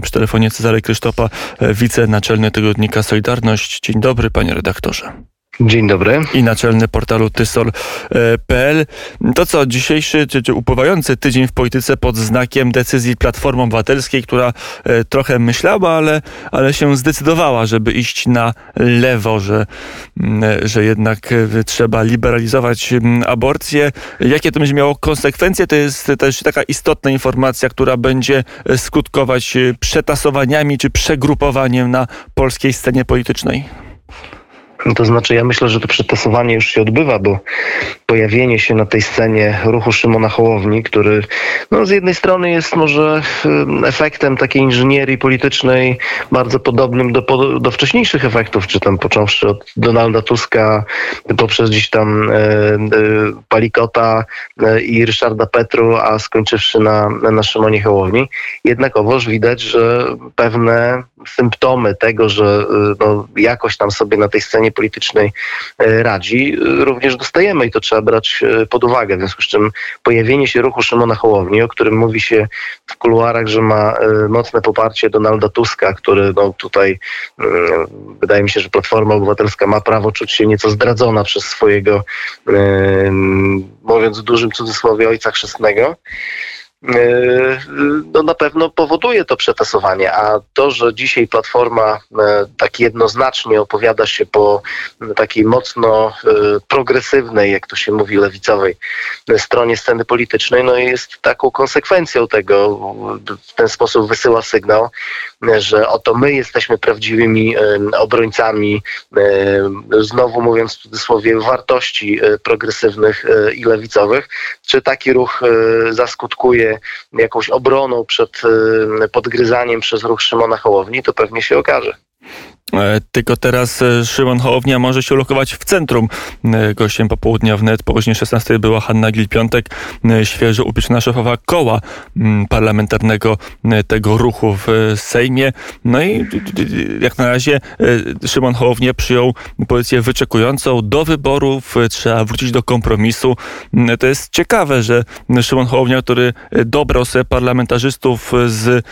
Przy telefonie Cezary Krzysztopa, wicenaczelny tygodnika Solidarność. Dzień dobry, panie redaktorze. Dzień dobry. I naczelny portalu tysol.pl. To co, dzisiejszy czy, czy upływający tydzień w polityce pod znakiem decyzji Platformy Obywatelskiej, która e, trochę myślała, ale, ale się zdecydowała, żeby iść na lewo, że, mm, że jednak e, trzeba liberalizować aborcję. Jakie to będzie miało konsekwencje? To jest też taka istotna informacja, która będzie skutkować e, przetasowaniami czy przegrupowaniem na polskiej scenie politycznej. To znaczy, ja myślę, że to przetasowanie już się odbywa, bo pojawienie się na tej scenie ruchu Szymona Hołowni, który no, z jednej strony jest może efektem takiej inżynierii politycznej bardzo podobnym do, do wcześniejszych efektów, czy tam począwszy od Donalda Tuska, poprzez gdzieś tam e, e, Palikota e, i Ryszarda Petru, a skończywszy na, na Szymonie Hołowni. Jednakowoż widać, że pewne symptomy tego, że e, no, jakoś tam sobie na tej scenie politycznej e, radzi, e, również dostajemy i to trzeba brać pod uwagę. W związku z czym pojawienie się ruchu Szymona Hołowni, o którym mówi się w kuluarach, że ma mocne poparcie Donalda Tuska, który no, tutaj wydaje mi się, że Platforma Obywatelska ma prawo czuć się nieco zdradzona przez swojego, mówiąc w dużym cudzysłowie, ojca chrzestnego. E, no na pewno powoduje to przetasowanie, a to, że dzisiaj Platforma e, tak jednoznacznie opowiada się po takiej mocno e, progresywnej, jak to się mówi, lewicowej stronie sceny politycznej, no jest taką konsekwencją tego, w ten sposób wysyła sygnał, że oto my jesteśmy prawdziwymi obrońcami, znowu mówiąc w cudzysłowie, wartości progresywnych i lewicowych. Czy taki ruch zaskutkuje jakąś obroną przed y, podgryzaniem przez ruch Szymona Hołowni, to pewnie się okaże. E, tylko teraz e, Szymon Hołownia może się ulokować w centrum. E, gościem popołudnia wnet po godzinie 16 była Hanna Gil-Piątek, świeżo upieczona szefowa koła parlamentarnego tego ruchu w Sejmie. No i jak na razie Szymon Hołownia przyjął pozycję wyczekującą. Do wyborów trzeba wrócić do kompromisu. To jest ciekawe, że Szymon Hołownia, który dobrał sobie parlamentarzystów z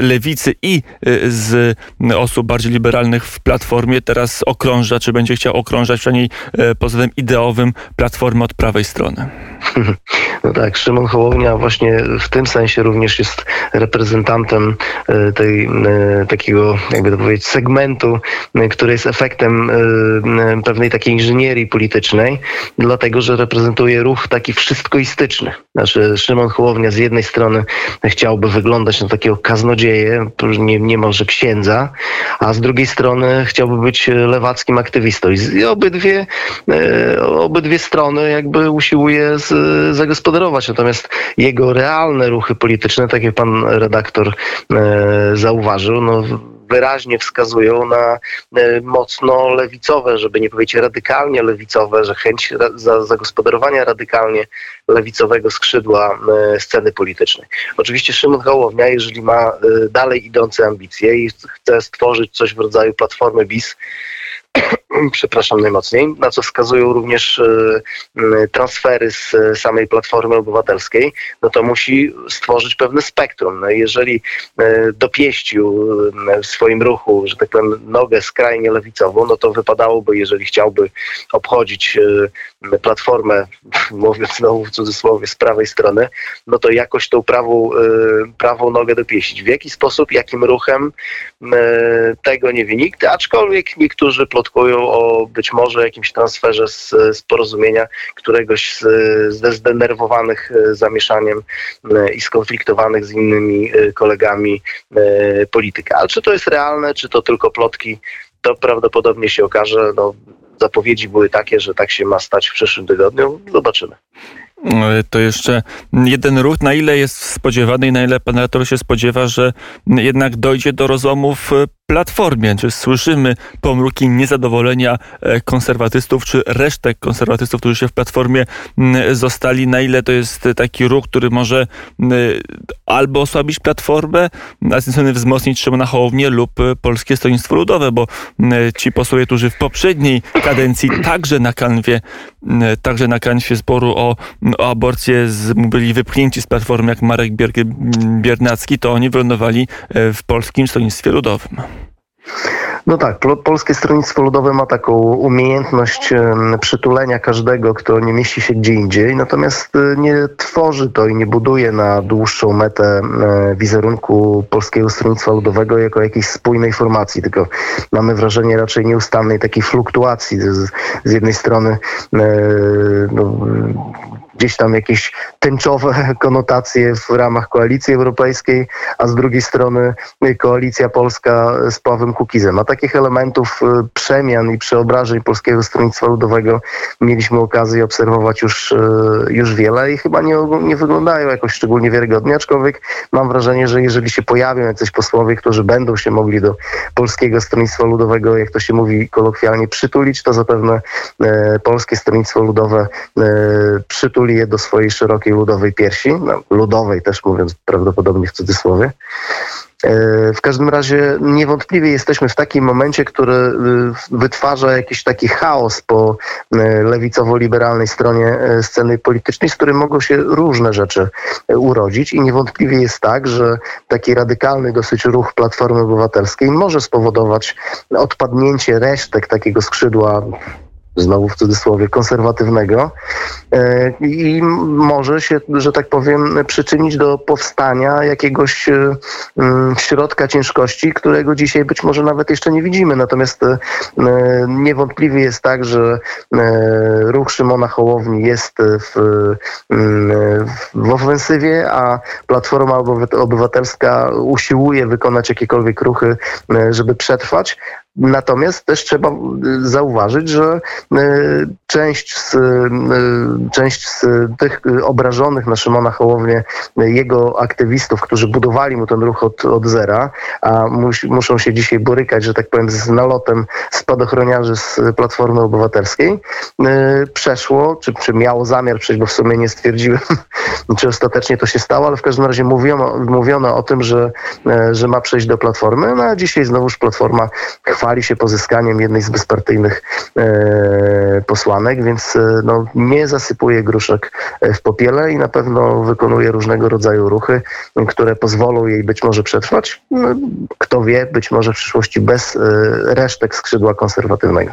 lewicy i z osób bardziej liberalnych w Platformie teraz okrąża, czy będzie chciał okrążać przynajmniej e, pod względem ideowym Platformę od prawej strony. No tak, Szymon Hołownia właśnie w tym sensie również jest reprezentantem e, tej, e, takiego, jakby to powiedzieć, segmentu, który jest efektem pewnej takiej inżynierii politycznej, dlatego, że reprezentuje ruch taki wszystkoistyczny. Znaczy Szymon Hołownia z jednej strony chciałby wyglądać na takiego kaznodzieję, nie, niemalże księdza, a z drugiej strony strony chciałby być lewackim aktywistą. I obydwie, e, obydwie strony jakby usiłuje z, zagospodarować. Natomiast jego realne ruchy polityczne, tak jak pan redaktor e, zauważył, no wyraźnie wskazują na e, mocno lewicowe, żeby nie powiedzieć radykalnie lewicowe, że chęć za, zagospodarowania radykalnie lewicowego skrzydła sceny politycznej. Oczywiście Szymon Hołownia, jeżeli ma dalej idące ambicje i chce stworzyć coś w rodzaju platformy BIS, przepraszam najmocniej, na co wskazują również e, transfery z samej Platformy Obywatelskiej, no to musi stworzyć pewne spektrum. No jeżeli e, dopieścił w swoim ruchu, że tak powiem, nogę skrajnie lewicową, no to wypadałoby, jeżeli chciałby obchodzić e, Platformę, mówiąc znowu w cudzysłowie, z prawej strony, no to jakoś tą prawą, prawą nogę dopieścić. W jaki sposób, jakim ruchem, tego nie wie nikt, aczkolwiek niektórzy plotkują o być może jakimś transferze z, z porozumienia któregoś z, ze zdenerwowanych e, zamieszaniem e, i skonfliktowanych z innymi e, kolegami polityka. Ale czy to jest realne, czy to tylko plotki, to prawdopodobnie się okaże. No, zapowiedzi były takie, że tak się ma stać w przyszłym tygodniu. Zobaczymy. To jeszcze jeden ruch, na ile jest spodziewany i na ile pan redaktor się spodziewa, że jednak dojdzie do rozłamów Platformie. Czy słyszymy pomruki niezadowolenia e, konserwatystów, czy resztek konserwatystów, którzy się w Platformie zostali? Na ile to jest taki ruch, który może albo osłabić Platformę, a z strony wzmocnić Szymona Hołownię lub Polskie Stronnictwo Ludowe, bo ci posłowie, którzy w poprzedniej kadencji także na kanwie, także na kanwie sporu o, o aborcję z, byli wypchnięci z Platformy, jak Marek Biernacki, to oni wylądowali e, w Polskim Stronnictwie Ludowym. No tak, Polskie Stronnictwo Ludowe ma taką umiejętność przytulenia każdego, kto nie mieści się gdzie indziej, natomiast e, nie tworzy to i nie buduje na dłuższą metę e, wizerunku Polskiego Stronnictwa Ludowego jako jakiejś spójnej formacji, tylko mamy wrażenie raczej nieustannej takiej fluktuacji. Z, jednej strony no, gdzieś tam jakieś tęczowe konotacje w ramach koalicji europejskiej, a z drugiej strony koalicja polska z Pawłem Kukizem. A takich elementów y, przemian i przeobrażeń Polskiego Stronnictwa Ludowego mieliśmy okazję obserwować już, y, już wiele i chyba nie, nie wyglądają jakoś szczególnie wiarygodnie, aczkolwiek mam wrażenie, że jeżeli się pojawią jacyś posłowie, którzy będą się mogli do Polskiego Stronnictwa Ludowego, jak to się mówi kolokwialnie, przytulić, to zapewne Polskie Stronnictwo Ludowe przytuli przytuli je do swojej szerokiej ludowej piersi, no, ludowej też mówiąc prawdopodobnie w cudzysłowie. E, w każdym razie niewątpliwie jesteśmy w takim momencie, który e, wytwarza jakiś taki chaos po e, lewicowo-liberalnej stronie sceny politycznej, z którym mogą się różne rzeczy urodzić i niewątpliwie jest tak, że taki radykalny dosyć ruch Platformy Obywatelskiej może spowodować odpadnięcie resztek takiego skrzydła znowu w cudzysłowie, konserwatywnego e, i może się, że tak powiem, przyczynić do powstania jakiegoś e, środka ciężkości, którego dzisiaj być może nawet jeszcze nie widzimy. Natomiast e, niewątpliwie jest tak, że ruch Szymona Hołowni jest w, w ofensywie, a Platforma Obywatelska usiłuje wykonać jakiekolwiek ruchy, żeby przetrwać. Natomiast też trzeba y, zauważyć, że y, część z, y, część z tych obrażonych na Szymona Hołownię, jego aktywistów, którzy budowali mu ten ruch od, od zera, a mus, muszą się dzisiaj borykać, że tak powiem, z nalotem spadochroniarzy z Platformy Obywatelskiej, przeszło, czy, czy miało zamiar przejść, bo w sumie nie stwierdziłem, czy ostatecznie to się stało, ale w każdym razie mówiono, mówiono o tym, że, że ma przejść do Platformy, no a dzisiaj znowuż Platforma chwali chwali się pozyskaniem jednej z bezpartyjnych e, posłanek, więc e, no, nie zasypuje gruszek e, w popiele i na pewno wykonuje różnego rodzaju ruchy, które pozwolą jej być może przetrwać. No, kto wie, być może w przyszłości bez resztek skrzydła konserwatywnego.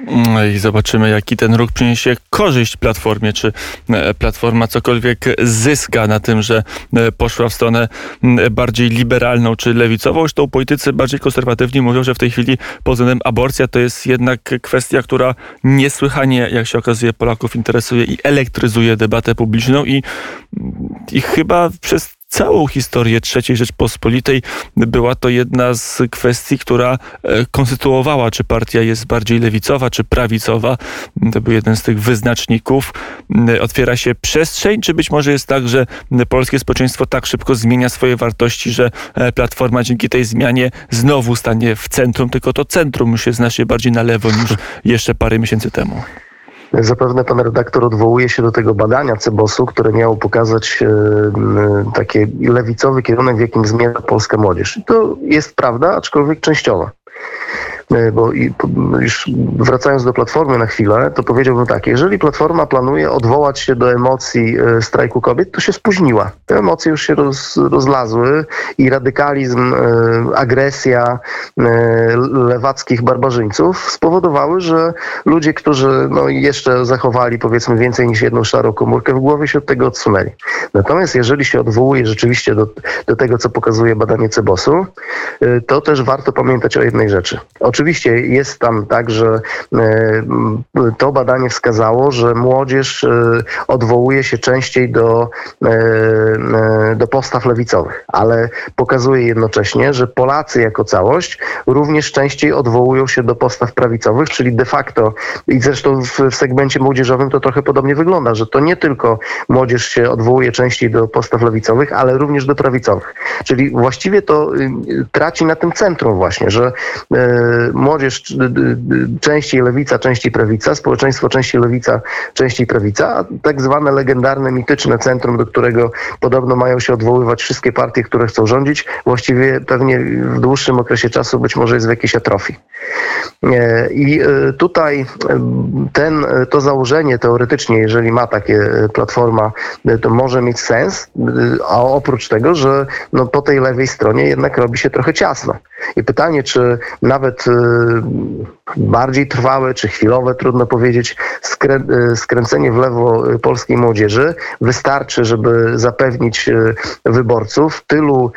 No I zobaczymy, jaki ten ruch przyniesie korzyść Platformie. Czy e, Platforma cokolwiek zyska na tym, że e, poszła w stronę bardziej liberalną czy lewicową? Zresztą politycy bardziej konserwatywni mówią, że w tej chwili pod względem aborcja to jest jednak kwestia, która niesłychanie, jak się okazuje, Polaków interesuje i elektryzuje debatę publiczną i, i chyba przez całą historię III Rzeczpospolitej była to jedna z kwestii, która e, konstytuowała, czy partia jest bardziej lewicowa, czy prawicowa. To był jeden z tych wyznaczników. Otwiera się przestrzeń, czy być może jest tak, że polskie społeczeństwo tak szybko zmienia swoje wartości, że e, Platforma dzięki tej zmianie znowu stanie w centrum, tylko to centrum już jest znacznie bardziej na lewo niż jeszcze parę miesięcy temu. Zapewne pan redaktor odwołuje się do tego badania Cebosu, które miało pokazać e, taki lewicowy kierunek, w jakim zmierza polska młodzież. I to jest prawda, aczkolwiek częściowa. E, bo już wracając do Platformy na chwilę, to powiedziałbym tak, jeżeli Platforma planuje odwołać się do emocji e, strajku kobiet, to się spóźniła. Te emocje już się roz, rozlazły i radykalizm, e, agresja lewackich barbarzyńców spowodowały, że ludzie, którzy no, jeszcze zachowali powiedzmy więcej niż jedną szarą komórkę w głowie się od tego odsunęli. Natomiast jeżeli się odwołuje rzeczywiście do, do tego, co pokazuje badanie Cebosu, to też warto pamiętać o jednej rzeczy. O Oczywiście jest tam tak, że to badanie wskazało, że młodzież odwołuje się częściej do, do postaw lewicowych, ale pokazuje jednocześnie, że Polacy jako całość również częściej odwołują się do postaw prawicowych, czyli de facto i zresztą w, w segmencie młodzieżowym to trochę podobnie wygląda, że to nie tylko młodzież się odwołuje częściej do postaw lewicowych, ale również do prawicowych. Czyli właściwie to y, traci na tym centrum właśnie, że y, młodzież częściej lewica, częściej prawica, społeczeństwo częściej lewica, częściej prawica, a tak zwane legendarne, mityczne centrum, do którego podobno mają się odwoływać wszystkie partie, które chcą rządzić, właściwie pewnie w dłuższym okresie czasu być może jest w jakiejś atrofii. I tutaj ten, to założenie teoretycznie, jeżeli ma takie platforma, to może mieć sens, a oprócz tego, że no, po tej lewej stronie jednak robi się trochę ciasno. I pytanie, czy nawet bardziej trwałe, czy chwilowe, trudno powiedzieć, skrę y, skręcenie w lewo polskiej młodzieży. Wystarczy, żeby zapewnić y, wyborców tylu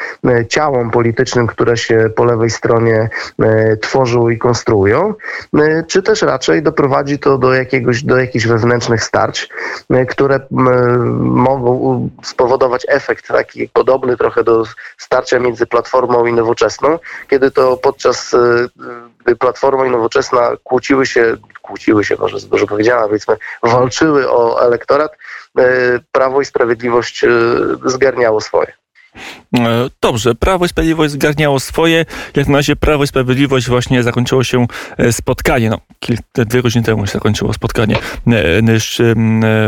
ciałom politycznym, które się po lewej stronie tworzą i konstruują, czy też raczej doprowadzi to do jakiegoś, do jakichś wewnętrznych starć, które mogą spowodować efekt taki podobny trochę do starcia między Platformą i Nowoczesną, kiedy to podczas gdy Platforma i Nowoczesna kłóciły się, kłóciły się, może za dużo powiedziane, powiedzmy, walczyły o elektorat, e, Prawo i Sprawiedliwość e, zgarniało swoje. Dobrze, Prawo i Sprawiedliwość zgarniało swoje. Jak na razie Prawo i Sprawiedliwość właśnie zakończyło się spotkanie. No, kilka, dwie godziny temu się zakończyło spotkanie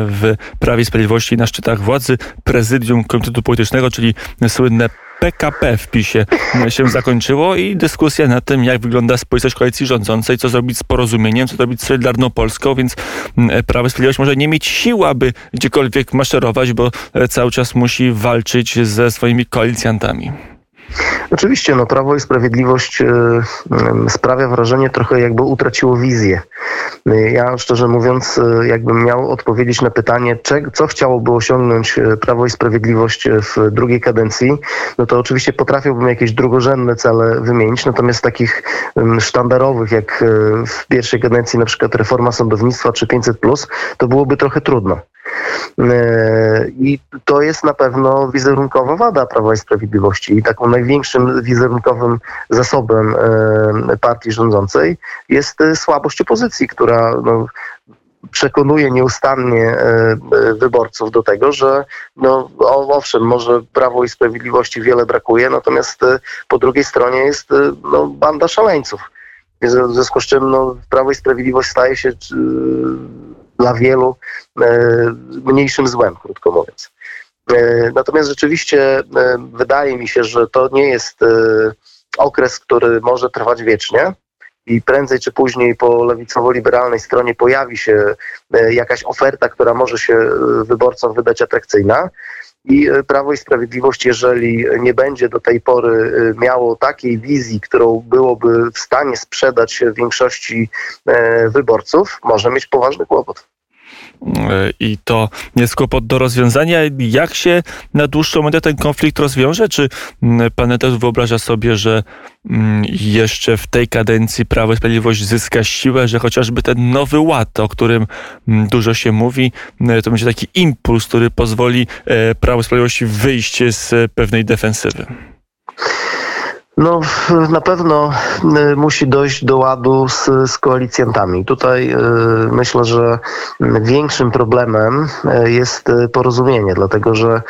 w Prawie i Sprawiedliwości na szczytach władzy Prezydium Komitetu Politycznego, czyli słynne PKP w PiSie się zakończyło i dyskusja na tym, jak wygląda społeczność koalicji rządzącej, co zrobić z porozumieniem, co zrobić z Solidarną Polską, więc mm, Prawo i Sprawiedliwość może nie mieć siły, aby gdziekolwiek maszerować, bo e, cały czas musi walczyć ze swoimi koalicjantami. Oczywiście, no Prawo i Sprawiedliwość y, y, sprawia wrażenie trochę jakby utraciło wizję. Y, ja szczerze mówiąc, jakbym miał odpowiedzieć na pytanie, co chciałoby osiągnąć Prawo i Sprawiedliwość w drugiej kadencji, no to oczywiście potrafiłbym jakieś drugorzędne cele wymienić, natomiast takich sztandarowych, jak w pierwszej kadencji na przykład reforma sądownictwa czy 500+, to byłoby trochę trudno. E, I to jest na pewno wizerunkowa wada Prawa i Sprawiedliwości. I taką największym wizerunkowym zasobem e, partii rządzącej jest e, słabość opozycji, która no, przekonuje nieustannie wyborców do tego, że no, owszem, może Prawo i Sprawiedliwości wiele brakuje, natomiast po drugiej stronie jest no, banda szaleńców. W związku z czym no, Prawo i Sprawiedliwość staje się dla wielu e, mniejszym złem, krótko mówiąc. E, natomiast rzeczywiście e, wydaje mi się, że to nie jest okres, który może trwać wiecznie i prędzej czy później po lewicowo-liberalnej stronie pojawi się jakaś oferta, która może się wyborcom wydać atrakcyjna. I Prawo i Sprawiedliwość, jeżeli nie będzie do tej pory miało takiej wizji, którą byłoby w stanie sprzedać większości wyborców, może mieć poważny kłopot. I to jest kłopot do rozwiązania. Jak się na dłuższą metę ten konflikt rozwiąże? Czy mm, pan też wyobraża sobie, że mm, jeszcze w tej kadencji Prawo i Sprawiedliwość zyska siłę, że chociażby ten nowy ład, o którym mm, dużo się mówi, to będzie taki impuls, który pozwoli e, Prawo i Sprawiedliwości wyjść z pewnej defensywy? No, na pewno y, musi dojść do ładu z, z koalicjantami. Tutaj y, myślę, że większym problemem y, jest porozumienie, dlatego że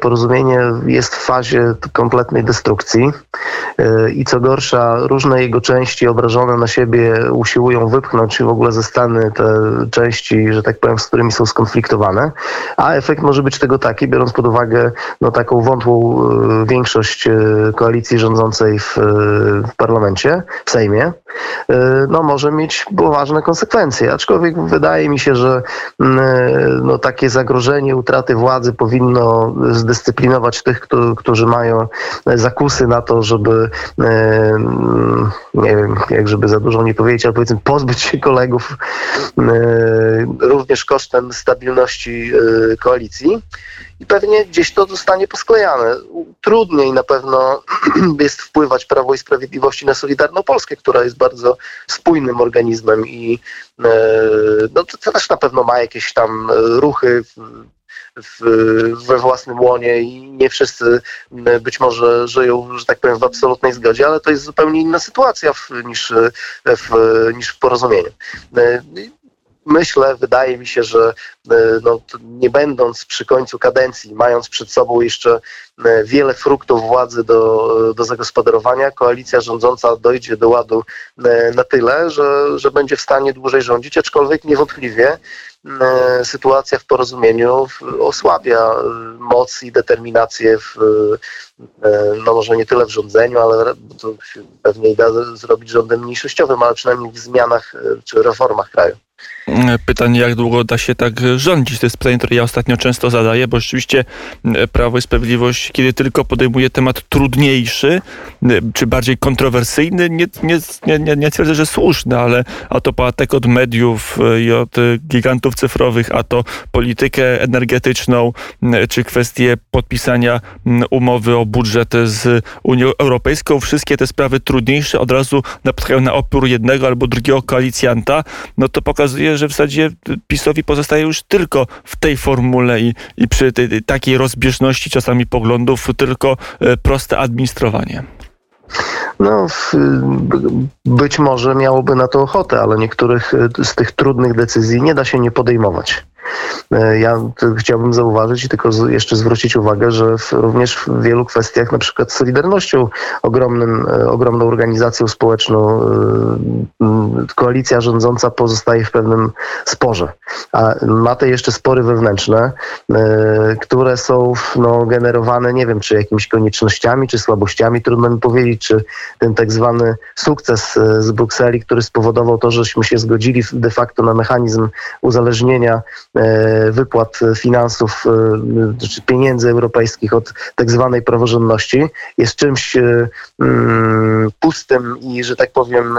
porozumienie jest w fazie kompletnej destrukcji i co gorsza, różne jego części obrażone na siebie usiłują wypchnąć w ogóle ze stany te części, że tak powiem, z którymi są skonfliktowane, a efekt może być tego taki, biorąc pod uwagę no, taką wątłą większość koalicji rządzącej w, w parlamencie, w Sejmie, y, no, może mieć poważne konsekwencje. Aczkolwiek wydaje mi się, że mm, y, no, takie zagrożenie utraty władzy powinno zdyscyplinować tych, którzy mają zakusy na to, żeby nie wiem, jak żeby za dużo nie powiedzieć, ale powiedzmy pozbyć się kolegów również kosztem stabilności koalicji i pewnie gdzieś to zostanie posklejane. Trudniej na pewno jest wpływać Prawo i Sprawiedliwości na Solidarną Polskę, która jest bardzo spójnym organizmem i no, to też na pewno ma jakieś tam ruchy w, we własnym łonie i nie wszyscy być może żyją, że tak powiem, w absolutnej zgodzie, ale to jest zupełnie inna sytuacja w, niż, w, niż w porozumieniu myślę, wydaje mi się, że no, nie będąc przy końcu kadencji, mając przed sobą jeszcze wiele fruktów władzy do, do zagospodarowania, koalicja rządząca dojdzie do ładu na tyle, że, że będzie w stanie dłużej rządzić, aczkolwiek niewątpliwie E, sytuacja w porozumieniu osłabia e, moc i determinację w, e, no może nie tyle w rządzeniu, ale to pewnie da zrobić rządem mniejszościowym, ale przynajmniej w zmianach czy reformach kraju. Pytanie, jak długo da się tak rządzić? To jest pytanie, które ja ostatnio często zadaję, bo rzeczywiście Prawo i Sprawiedliwość, kiedy tylko podejmuje temat trudniejszy, czy bardziej kontrowersyjny, nie, nie, nie, nie twierdzę, że słuszny, ale a to poatek od mediów i od gigantów cyfrowych, a to politykę energetyczną, czy kwestie podpisania umowy o budżet z Unią Europejską, wszystkie te sprawy trudniejsze od razu napotkają na opór jednego albo drugiego koalicjanta, no to pokazuje, że w zasadzie PiSowi pozostaje już tylko w tej formule i, i przy tej, takiej rozbieżności czasami poglądów tylko e, proste administrowanie. No, być może miałoby na to ochotę, ale niektórych e, z tych trudnych decyzji nie da się nie podejmować. E, ja chciałbym zauważyć i tylko jeszcze zwrócić uwagę, że w, również w wielu kwestiach, na przykład Solidarnością, ogromnym, e, ogromną organizacją społeczną, e, koalicja rządząca pozostaje w pewnym sporze. A ma te jeszcze spory wewnętrzne, które są no, generowane, nie wiem, czy jakimiś koniecznościami, czy słabościami. Trudno mi powiedzieć, czy ten tak zwany sukces z Brukseli, który spowodował to, żeśmy się zgodzili de facto na mechanizm uzależnienia wypłat finansów e, czy pieniędzy europejskich od tak zwanej praworządności jest czymś e, mm, pustym i, że tak powiem,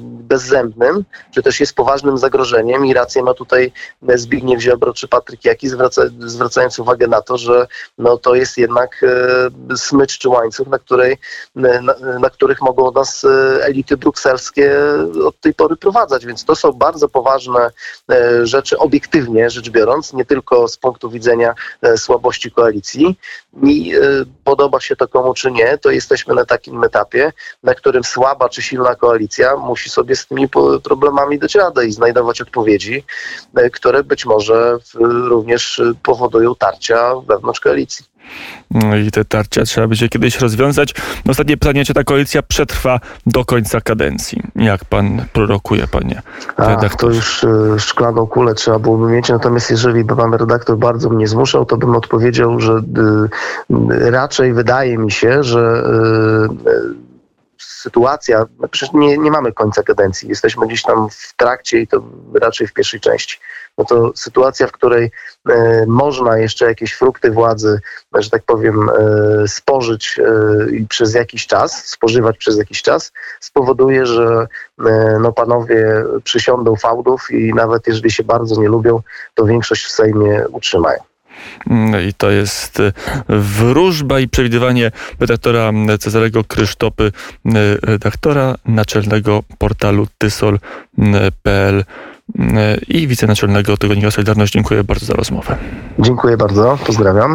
bezzębnym, czy też jest poważnym zagrożeniem. I rację ma tutaj Zbigniew Ziobro czy Patryk Jaki, zwraca, zwracając uwagę na to, że no, to jest jednak smycz czy łańcuch, na, której, na, na których mogą nas elity brukselskie od tej pory prowadzać, więc to są bardzo poważne rzeczy obiektywnie, rzecz biorąc, nie tylko z punktu widzenia e, słabości koalicji. Mi e, podoba się to komu czy nie, to jesteśmy na takim etapie, na którym słaba czy silna koalicja musi sobie z tymi problemami dać radę i znajdować odpowiedzi, e, które być może również powodują tarcia wewnątrz koalicji. No i te tarcia trzeba będzie kiedyś rozwiązać. Ostatnie pytanie, czy ta koalicja przetrwa do końca kadencji? Jak pan prorokuje, panie redaktorze? To już y, szklaną kulę trzeba byłoby mieć, natomiast jeżeli by pan redaktor bardzo mnie zmuszał, to bym odpowiedział, że y, raczej wydaje mi się, że y, sytuacja, przecież nie, nie mamy końca kadencji, jesteśmy gdzieś tam w trakcie i to raczej w pierwszej części. No to sytuacja, w której e, można jeszcze jakieś frukty władzy, że tak powiem, e, spożyć e, przez jakiś czas, spożywać przez jakiś czas, spowoduje, że no panowie przysiądą fałdów i nawet jeżeli się bardzo nie lubią, to większość w Sejmie utrzymają. Mm, I to jest wróżba i przewidywanie redaktora Cezarego Krysztopy, redaktora naczelnego portalu tysol.pl i wicenaczelnego Tygodnika Solidarność. Dziękuję bardzo za rozmowę. Dziękuję bardzo, pozdrawiam.